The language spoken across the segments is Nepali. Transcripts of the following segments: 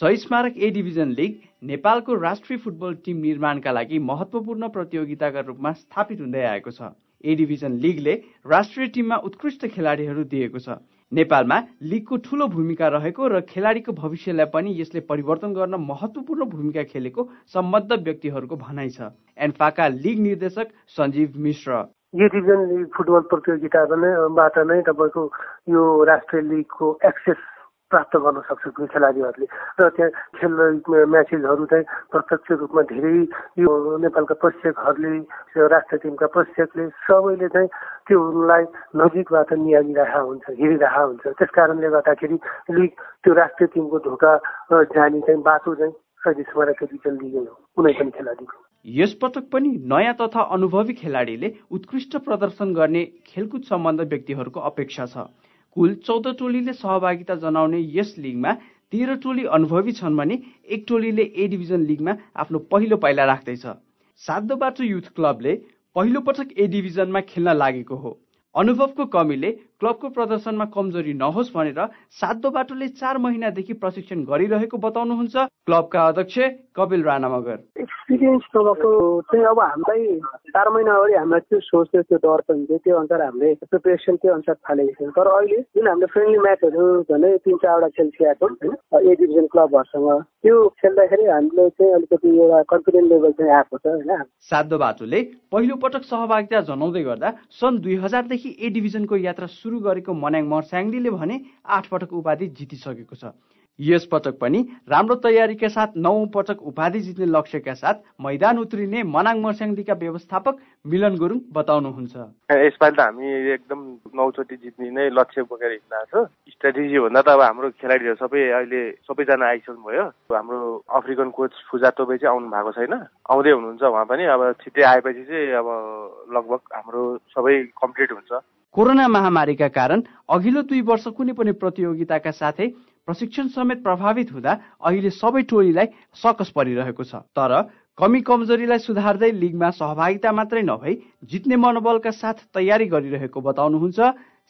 शहीद स्मारक ए डिभिजन लिग नेपालको राष्ट्रिय फुटबल टिम निर्माणका लागि महत्वपूर्ण प्रतियोगिताका रूपमा स्थापित हुँदै आएको छ। ए डिभिजन लिगले राष्ट्रिय टिममा उत्कृष्ट खेलाडीहरू दिएको छ। नेपालमा लिगको ठूलो भूमिका रहेको र खेलाडीको भविष्यलाई पनि यसले परिवर्तन गर्न महत्वपूर्ण भूमिका खेलेको सम्बद्ध व्यक्तिहरूको भनाइ छ। एन्फाका लिग निर्देशक सञ्जीव मिश्र। यो डिभिजन लिग फुटबल प्रतियोगिताबाट नै तपाईँको यो राष्ट्रिय लिगको एक्सेस प्राप्त गर्न सक्छ खेलाडीहरूले। र त्यहाँ खेल म्याचेसहरू चाहिँ प्रत्यक्ष रूपमा धेरै यो नेपालका प्रशिक्षकहरूले राष्ट्रिय टिमका प्रशिक्षकले सबैले चाहिँ त्योलाई नजिकबाट निहालिरहेका हुन्छ हेरिरहेका हुन्छ। त्यस कारणले गर्दाखेरि लिग त्यो राष्ट्रिय टिमको ढोका जाने चाहिँ बाटो चाहिँ डिभिजन लिगै हो कुनै पनि खेलाडीको। यसपटक पनि नयाँ तथा अनुभवी खेलाडीले उत्कृष्ट प्रदर्शन गर्ने खेलकुद सम्बन्ध व्यक्तिहरूको अपेक्षा छ। कुल चौध टोलीले सहभागिता जनाउने यस लिगमा तेह्र टोली अनुभवी छन् भने एक टोलीले ए डिभिजन लिगमा आफ्नो पहिलो पाइला राख्दैछ। साधोबाटो युथ क्लबले पहिलो पटक ए डिभिजनमा खेल्न लागेको हो। अनुभवको कमीले क्लबको प्रदर्शनमा कमजोरी नहोस् भनेर सातो बाटोले चार महिनादेखि प्रशिक्षण गरिरहेको बताउनुहुन्छ क्लबका अध्यक्ष कपिल राणा मगर एक्सपिरियन्स नभएको चाहिँ अब हामीलाई चार महिना अगाडि हामीलाई त्यो सोच थियो त्यो डर पनि थियो। त्यो अनुसार हामीले प्रिपेरेसन त्यो अनुसार थालेको थियौँ। तर अहिले जुन हामीले फ्रेन्डली म्याचहरू झन् तिन चारवटा खेल खेलेको छौँ होइन ए डिभिजन क्लबहरूसँग त्यो खेल्दाखेरि हामीले चाहिँ अलिकति एउटा कन्फिडेन्ट लेभल चाहिँ आएको छ होइन। सातो बाटोले पहिलो पटक सहभागिता जनाउँदै गर्दा सन् दुई हजारदेखि ए डिभिजनको यात्रा सुरु गरेको मनाङ मर्स्याङ्दीले भने आठ पटक उपाधि जितिसकेको छ। यस पटक पनि राम्रो तयारीका साथ नौ पटक उपाधि जित्ने लक्ष्यका साथ मैदान उत्रिने मनाङ मर्स्याङ्दीका व्यवस्थापक मिलन गुरुङ बताउनुहुन्छ। यसपालि त हामी एकदम नौचोटि जित्ने नै लक्ष्य बोकेर हिँड्दा छ। स्ट्राटेजी भन्दा त अब हाम्रो खेलाडीहरू सबै अहिले सबैजना आइसक्नु भयो। हाम्रो अफ्रिकन कोच फुजा तोपे चाहिँ आउनु भएको छैन। आउँदै हुनुहुन्छ उहाँ पनि। अब छिट्टै आएपछि चाहिँ अब लगभग हाम्रो सबै कम्प्लिट हुन्छ। कोरोना महामारीका कारण अघिल्लो दुई वर्ष कुनै पनि प्रतियोगिताका साथै प्रशिक्षण समेत प्रभावित हुँदा अहिले सबै टोलीलाई सकस परिरहेको छ। तर कमी कमजोरीलाई सुधार्दै लिगमा सहभागिता मात्रै नभई जित्ने मनोबलका साथ तयारी गरिरहेको बताउनुहुन्छ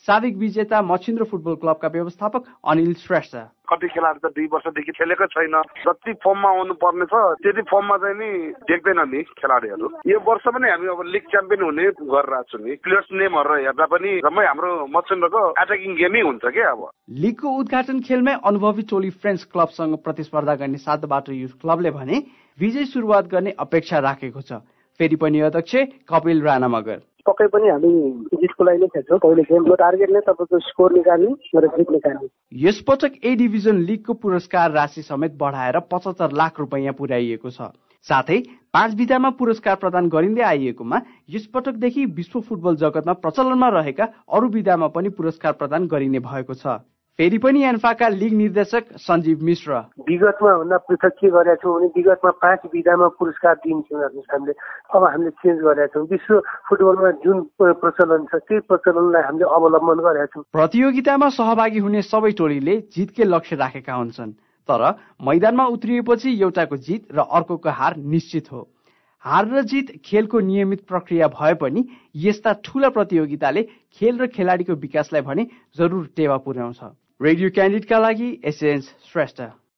साविक विजेता मछिन्द्र फुटबल क्लबका व्यवस्थापक अनिल श्रेष्ठ। कति खेलाडी त दुई वर्षदेखि खेलेको छैन। जति फर्ममा आउनु पर्ने छ त्यति फर्ममा चाहिँ नि देख्दैन नि खेलाडीहरू। यो वर्ष पनि हामी अब लिग च्याम्पियन हुने गरिरहेको छु नि। प्लेयर्स नेमहरू हेर्दा पनि जम्मै हाम्रो मच्छिन्द्रको एटाकिङ गेमै हुन्छ क्या अब। लिगको उद्घाटन खेलमै अनुभवी टोली फ्रेन्च क्लबसँग प्रतिस्पर्धा गर्ने सात बाटो युथ क्लबले भने विजय सुरुवात गर्ने अपेक्षा राखेको छ। फेरि पनि अध्यक्ष कपिल राणा मगर पक्कै पनि हामी जितको लागि नै खेल्छौँ। पहिले गेमको टार्गेट नै तपाईँको स्कोर निकाल्ने र जित निकाल्ने। यसपटक ए डिभिजन लिगको पुरस्कार राशि समेत बढाएर पचहत्तर लाख रुपियाँ पुर्याइएको छ। साथै पाँच विधामा पुरस्कार प्रदान गरिँदै आइएकोमा यसपटकदेखि विश्व फुटबल जगतमा प्रचलनमा रहेका अरू विधामा पनि पुरस्कार प्रदान गरिने भएको छ। फेरि पनि एन्फाका लिग निर्देशक सञ्जीव मिश्र। विगतमा भन्दा पृथक के गरेका छौँ भने विगतमा पाँच विधामा पुरस्कार दिन्थ्यौँ हामीले अब हामीले चेन्ज गरेका छौँ। विश्व फुटबलमा जुन प्रचलन छ त्यही प्रचलनलाई हामीले अवलम्बन गरेका छौँ। प्रतियोगितामा सहभागी हुने सबै टोलीले जितकै लक्ष्य राखेका हुन्छन् तर मैदानमा उत्रिएपछि एउटाको जित र अर्कोको हार निश्चित हो। हार र जित खेलको नियमित प्रक्रिया भए पनि यस्ता ठूला प्रतियोगिताले खेल र खेलाडीको विकासलाई भने जरुर टेवा पुर्याउँछ। रेडियो क्यान्डिडका लागि एसएन्स श्रेष्ठ।